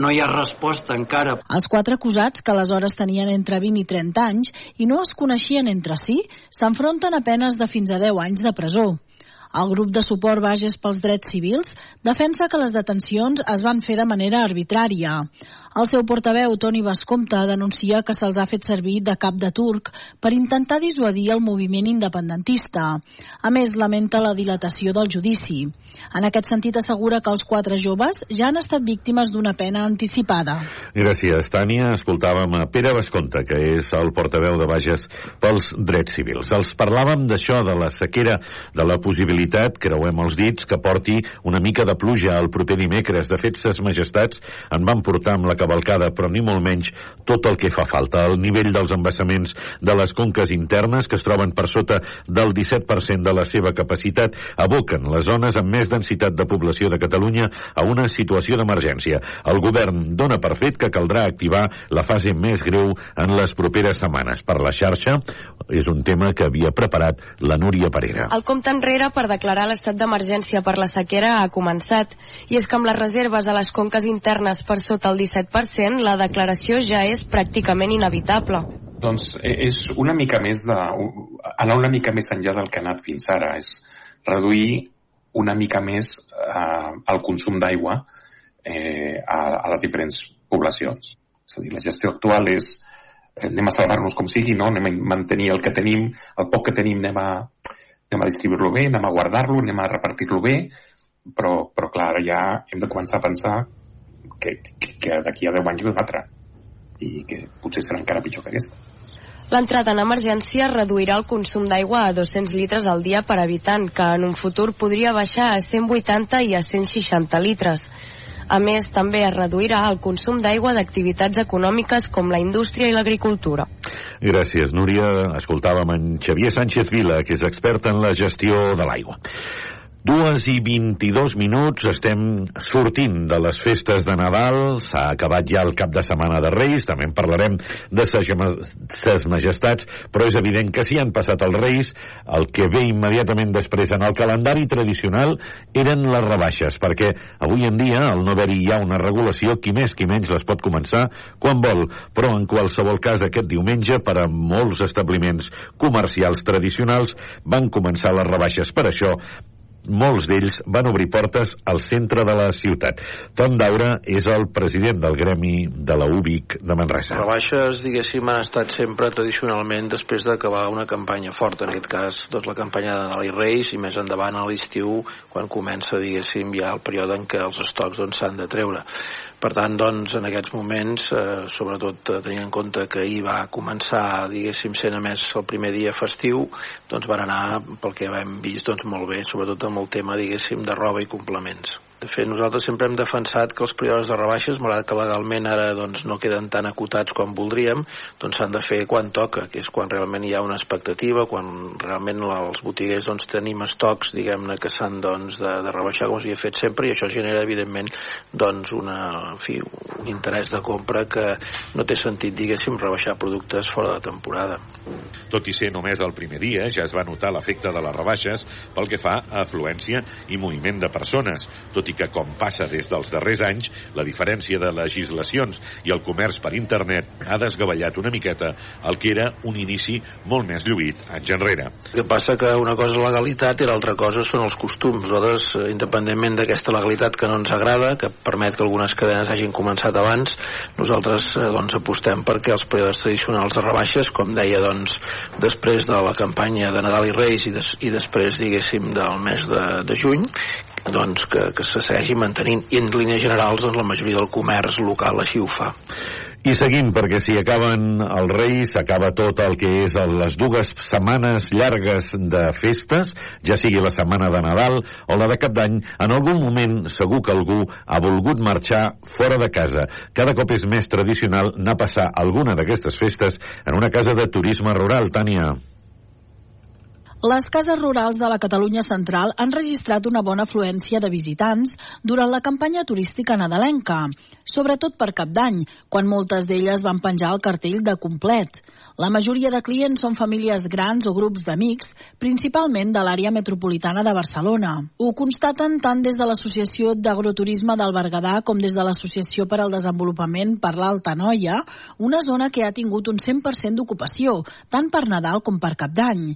no hi ha resposta encara. Els quatre acusats, que aleshores tenien entre 20 i 30 anys i no es coneixien entre si, s'enfronten a penes de fins a 10 anys de presó. El grup de suport Bages pels Drets Civils defensa que les detencions es van fer de manera arbitrària. El seu portaveu, Toni Bascompte, denuncia que se'ls ha fet servir de cap de turc per intentar dissuadir el moviment independentista. A més, lamenta la dilatació del judici. En aquest sentit, assegura que els quatre joves ja han estat víctimes d'una pena anticipada. Gràcies, Tània. Escoltàvem a Pere Bascompte, que és el portaveu de Bages pels drets civils. Els parlàvem d'això, de la sequera, de la possibilitat, creuem els dits, que porti una mica de pluja el proper dimecres. De fet, ses majestats en van portar amb la cavalcada, però ni molt menys tot el que fa falta. El nivell dels embassaments de les conques internes, que es troben per sota del 17% de la seva capacitat, aboquen les zones amb més densitat de població de Catalunya a una situació d'emergència. El govern dona per fet que caldrà activar la fase més greu en les properes setmanes. Per la xarxa és un tema que havia preparat la Núria Parera. El compte enrere per declarar l'estat d'emergència per la sequera ha començat, i és que amb les reserves a les conques internes per sota el 17%, la declaració ja és pràcticament inevitable. Doncs eh, és una mica més de... anar una mica més enllà del que ha anat fins ara. És reduir una mica més eh, el consum d'aigua eh, a, a les diferents poblacions. És a dir, la gestió actual és eh, anem a salvar-nos com sigui, no? anem a mantenir el que tenim, el poc que tenim anem a, anem a distribuir-lo bé, anem a guardar-lo, anem a repartir-lo bé, però, però clar, ja hem de començar a pensar que, que, que d'aquí a 10 anys ve un altre i que potser serà encara pitjor que aquesta. L'entrada en emergència reduirà el consum d'aigua a 200 litres al dia per habitant, que en un futur podria baixar a 180 i a 160 litres. A més, també es reduirà el consum d'aigua d'activitats econòmiques com la indústria i l'agricultura. Gràcies, Núria. Escoltàvem en Xavier Sánchez Vila, que és expert en la gestió de l'aigua. Dues i 22 minuts, estem sortint de les festes de Nadal, s'ha acabat ja el cap de setmana de Reis, també en parlarem de ses majestats, però és evident que si han passat els Reis, el que ve immediatament després en el calendari tradicional eren les rebaixes, perquè avui en dia, al no haver-hi ja una regulació, qui més qui menys les pot començar quan vol, però en qualsevol cas aquest diumenge, per a molts establiments comercials tradicionals, van començar les rebaixes. Per això, molts d'ells van obrir portes al centre de la ciutat. Tom Daura és el president del gremi de la UBIC de Manresa. Rebaixes, diguéssim, han estat sempre tradicionalment després d'acabar una campanya forta, en aquest cas doncs, la campanya de Nadal i Reis, i més endavant a l'estiu, quan comença, diguéssim, ja el període en què els estocs doncs, s'han doncs, de treure. Per tant, doncs, en aquests moments, eh, sobretot eh, tenint en compte que ahir va començar, diguéssim, sent a més el primer dia festiu, doncs van anar, pel que hem vist, doncs molt bé, sobretot amb el tema, diguéssim, de roba i complements. De fet, nosaltres sempre hem defensat que els períodes de rebaixes, malgrat que legalment ara doncs, no queden tan acotats com voldríem, doncs s'han de fer quan toca, que és quan realment hi ha una expectativa, quan realment els botiguers doncs, tenim estocs, diguem-ne, que s'han doncs, de, de rebaixar com s'havia fet sempre, i això genera, evidentment, doncs, una, en fi, un interès de compra que no té sentit, diguéssim, rebaixar productes fora de temporada. Tot i ser només el primer dia, ja es va notar l'efecte de les rebaixes pel que fa a afluència i moviment de persones, tot i que, com passa des dels darrers anys, la diferència de legislacions i el comerç per internet ha desgavellat una miqueta el que era un inici molt més lluït anys enrere. El que passa que una cosa és legalitat i l'altra cosa són els costums. Nosaltres, eh, independentment d'aquesta legalitat que no ens agrada, que permet que algunes cadenes hagin començat abans, nosaltres eh, doncs, apostem perquè els períodes tradicionals de rebaixes, com deia, doncs, després de la campanya de Nadal i Reis i, des, i després, diguéssim, del mes de, de juny, doncs, que, que se segueixi mantenint i en línies generals doncs, la majoria del comerç local així ho fa. I seguim, perquè si acaben els Reis, s'acaba tot el que és les dues setmanes llargues de festes, ja sigui la setmana de Nadal o la de Cap d'Any, en algun moment segur que algú ha volgut marxar fora de casa. Cada cop és més tradicional anar a passar alguna d'aquestes festes en una casa de turisme rural, Tània. Les cases rurals de la Catalunya central han registrat una bona afluència de visitants durant la campanya turística nadalenca, sobretot per cap d'any, quan moltes d'elles van penjar el cartell de complet. La majoria de clients són famílies grans o grups d'amics, principalment de l'àrea metropolitana de Barcelona. Ho constaten tant des de l'Associació d'Agroturisme del Berguedà com des de l'Associació per al Desenvolupament per l'Alta Noia, una zona que ha tingut un 100% d'ocupació, tant per Nadal com per Cap d'Any.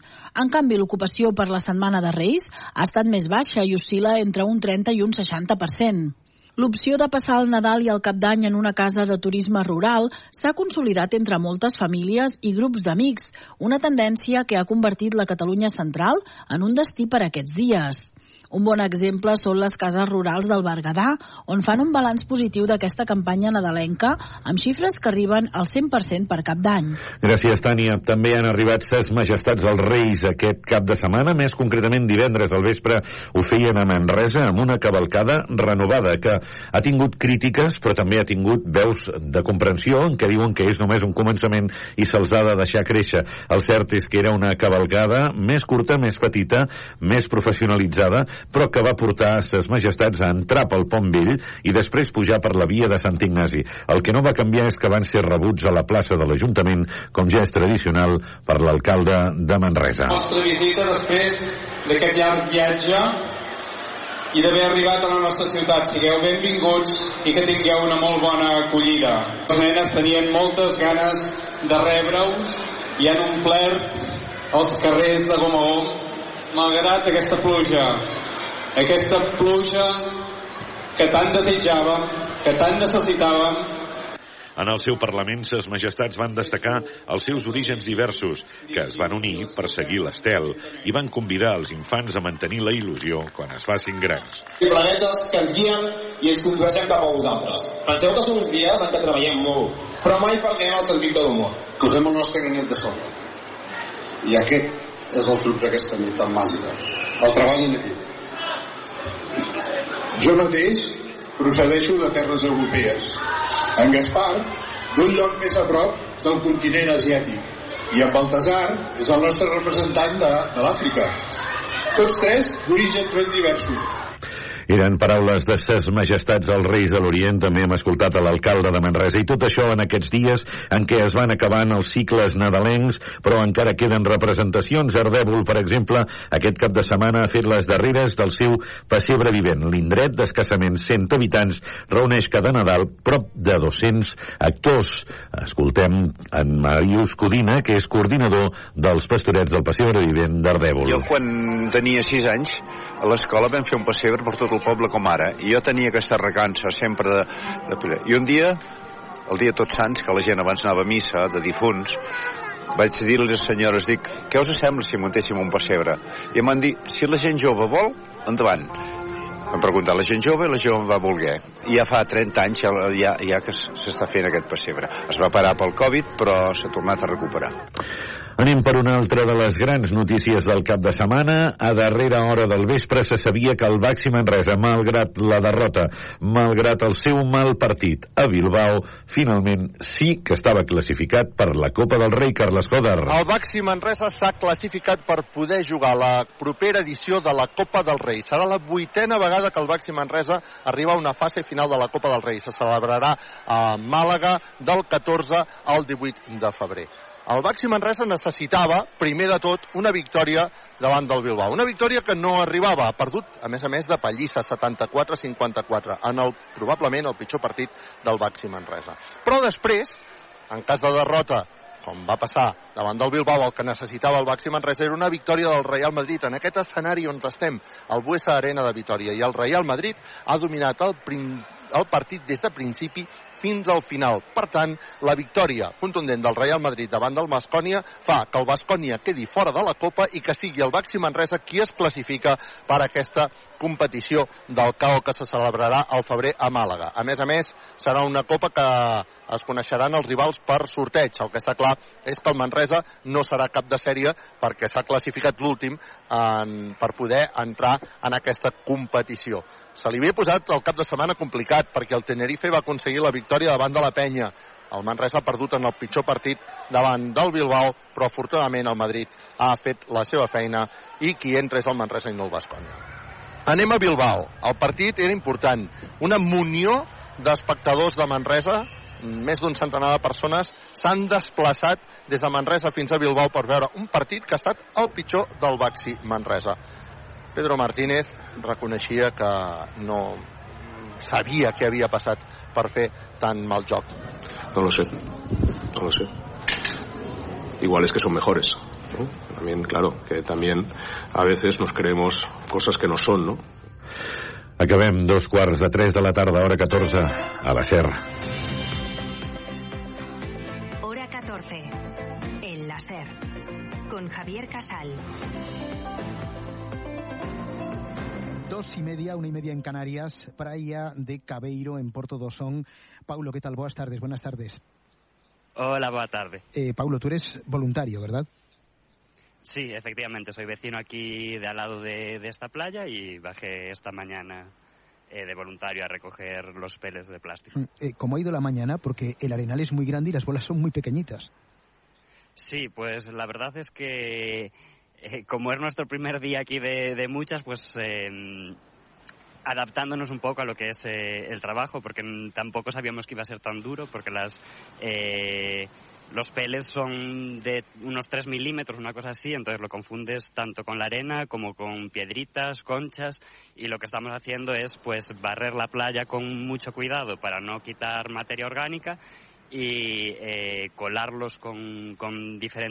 En canvi, l'ocupació per la Setmana de Reis ha estat més baixa i oscil·la entre un 30 i un 60%. L'opció de passar el Nadal i el Cap d'Any en una casa de turisme rural s'ha consolidat entre moltes famílies i grups d'amics, una tendència que ha convertit la Catalunya central en un destí per aquests dies. Un bon exemple són les cases rurals del Berguedà, on fan un balanç positiu d'aquesta campanya nadalenca, amb xifres que arriben al 100% per cap d'any. Gràcies, Tània. També han arribat ses majestats dels Reis aquest cap de setmana, més concretament divendres al vespre ho feien a Manresa amb una cavalcada renovada que ha tingut crítiques però també ha tingut veus de comprensió en què diuen que és només un començament i se'ls ha de deixar créixer. El cert és que era una cavalcada més curta, més petita, més professionalitzada, però que va portar ses majestats a entrar pel Pont Vell i després pujar per la via de Sant Ignasi. El que no va canviar és que van ser rebuts a la plaça de l'Ajuntament, com ja és tradicional, per l'alcalde de Manresa. La nostra visita després d'aquest llarg viatge i d'haver arribat a la nostra ciutat. Sigueu benvinguts i que tingueu una molt bona acollida. Les nenes tenien moltes ganes de rebre-us i han omplert els carrers de gom a gom malgrat aquesta pluja aquesta pluja que tant desitjàvem, que tant necessitàvem. En el seu Parlament, ses majestats van destacar els seus orígens diversos, que es van unir per seguir l'estel i van convidar els infants a mantenir la il·lusió quan es facin grans. I planetes que ens guien i ens condueixen cap a vosaltres. Penseu que són uns dies en què treballem molt, però mai perdem el sentit de l'humor. Posem el nostre granet de sorra. I aquest és el truc d'aquesta nit tan màgica. El treball en equip. Jo mateix procedeixo de terres europees. En Gaspar, d'un lloc més a prop del continent asiàtic. I en Baltasar és el nostre representant de, de l'Àfrica. Tots tres d'orígens ben diversos. Eren paraules de ses majestats els reis de l'Orient, també hem escoltat a l'alcalde de Manresa, i tot això en aquests dies en què es van acabant els cicles nadalencs, però encara queden representacions. Ardèvol, per exemple, aquest cap de setmana ha fet les darreres del seu pessebre vivent. L'indret d'escassament 100 habitants reuneix cada Nadal prop de 200 actors. Escoltem en Marius Codina, que és coordinador dels pastorets del pessebre vivent d'Ardèvol. Jo quan tenia 6 anys a l'escola vam fer un pessebre per tot el poble com ara i jo tenia aquesta recança sempre de, de... i un dia el dia tots sants que la gent abans anava a missa de difunts vaig dir a les senyores dic, què us sembla si muntéssim un pessebre? I em van dir, si la gent jove vol endavant. Em preguntar la gent jove i la jove va voler? I ja fa 30 anys ja, ja, ja que s'està fent aquest pessebre. Es va parar pel Covid però s'ha tornat a recuperar Anem per una altra de les grans notícies del cap de setmana. A darrera hora del vespre se sabia que el Baxi Manresa, malgrat la derrota, malgrat el seu mal partit a Bilbao, finalment sí que estava classificat per la Copa del Rei Carles Joder. El Baxi Manresa s'ha classificat per poder jugar la propera edició de la Copa del Rei. Serà la vuitena vegada que el Baxi Manresa arriba a una fase final de la Copa del Rei. Se celebrarà a Màlaga del 14 al 18 de febrer. El Baxi Manresa necessitava, primer de tot, una victòria davant del Bilbao. Una victòria que no arribava, ha perdut, a més a més, de pallissa, 74-54, en el, probablement el pitjor partit del Baxi Manresa. Però després, en cas de derrota, com va passar davant del Bilbao, el que necessitava el Baxi Manresa era una victòria del Real Madrid en aquest escenari on estem, el Buesa Arena de Vitoria. I el Real Madrid ha dominat el, el partit des de principi fins al final. Per tant, la victòria contundent del Real Madrid davant del Bascònia fa que el Bascònia quedi fora de la Copa i que sigui el Baxi Manresa qui es classifica per aquesta competició del CAO que se celebrarà al febrer a Màlaga. A més a més, serà una Copa que es coneixeran els rivals per sorteig. El que està clar és que el Manresa no serà cap de sèrie perquè s'ha classificat l'últim per poder entrar en aquesta competició. Se li havia posat el cap de setmana complicat perquè el Tenerife va aconseguir la victòria davant de la penya. El Manresa ha perdut en el pitjor partit davant del Bilbao, però afortunadament el Madrid ha fet la seva feina i qui entra és el Manresa i no el Bascònia. Anem a Bilbao. El partit era important. Una munió d'espectadors de Manresa, més d'un centenar de persones, s'han desplaçat des de Manresa fins a Bilbao per veure un partit que ha estat el pitjor del Baxi Manresa. Pedro Martínez reconeixia que no sabia què havia passat per fer tan mal joc. No lo sé, no lo sé. Igual es que son mejores. ¿No? También, claro, que también a veces nos creemos cosas que no son, ¿no? Acabem dos quarts de tres de la tarda, hora 14, a la SER. Hora 14. En la SER. Con Javier Casal. Dos y media, una y media en Canarias, praia de Cabeiro, en Porto Dosón. Paulo, ¿qué tal? Buenas tardes, buenas tardes. Hola, buena tarde. Eh, Paulo, tú eres voluntario, ¿verdad? Sí, efectivamente, soy vecino aquí de al lado de, de esta playa y bajé esta mañana eh, de voluntario a recoger los peles de plástico. Mm, Eh, ¿Cómo ha ido la mañana? Porque el arenal es muy grande y las bolas son muy pequeñitas. Sí, pues la verdad es que eh, como es nuestro primer día aquí de, de muchas, pues eh, adaptándonos un poco a lo que es eh, el trabajo, porque tampoco sabíamos que iba a ser tan duro, porque las eh, los pellets son de unos 3 milímetros, una cosa así, entonces lo confundes tanto con la arena como con piedritas, conchas, y lo que estamos haciendo es pues barrer la playa con mucho cuidado para no quitar materia orgánica y eh, colarlos con, con diferentes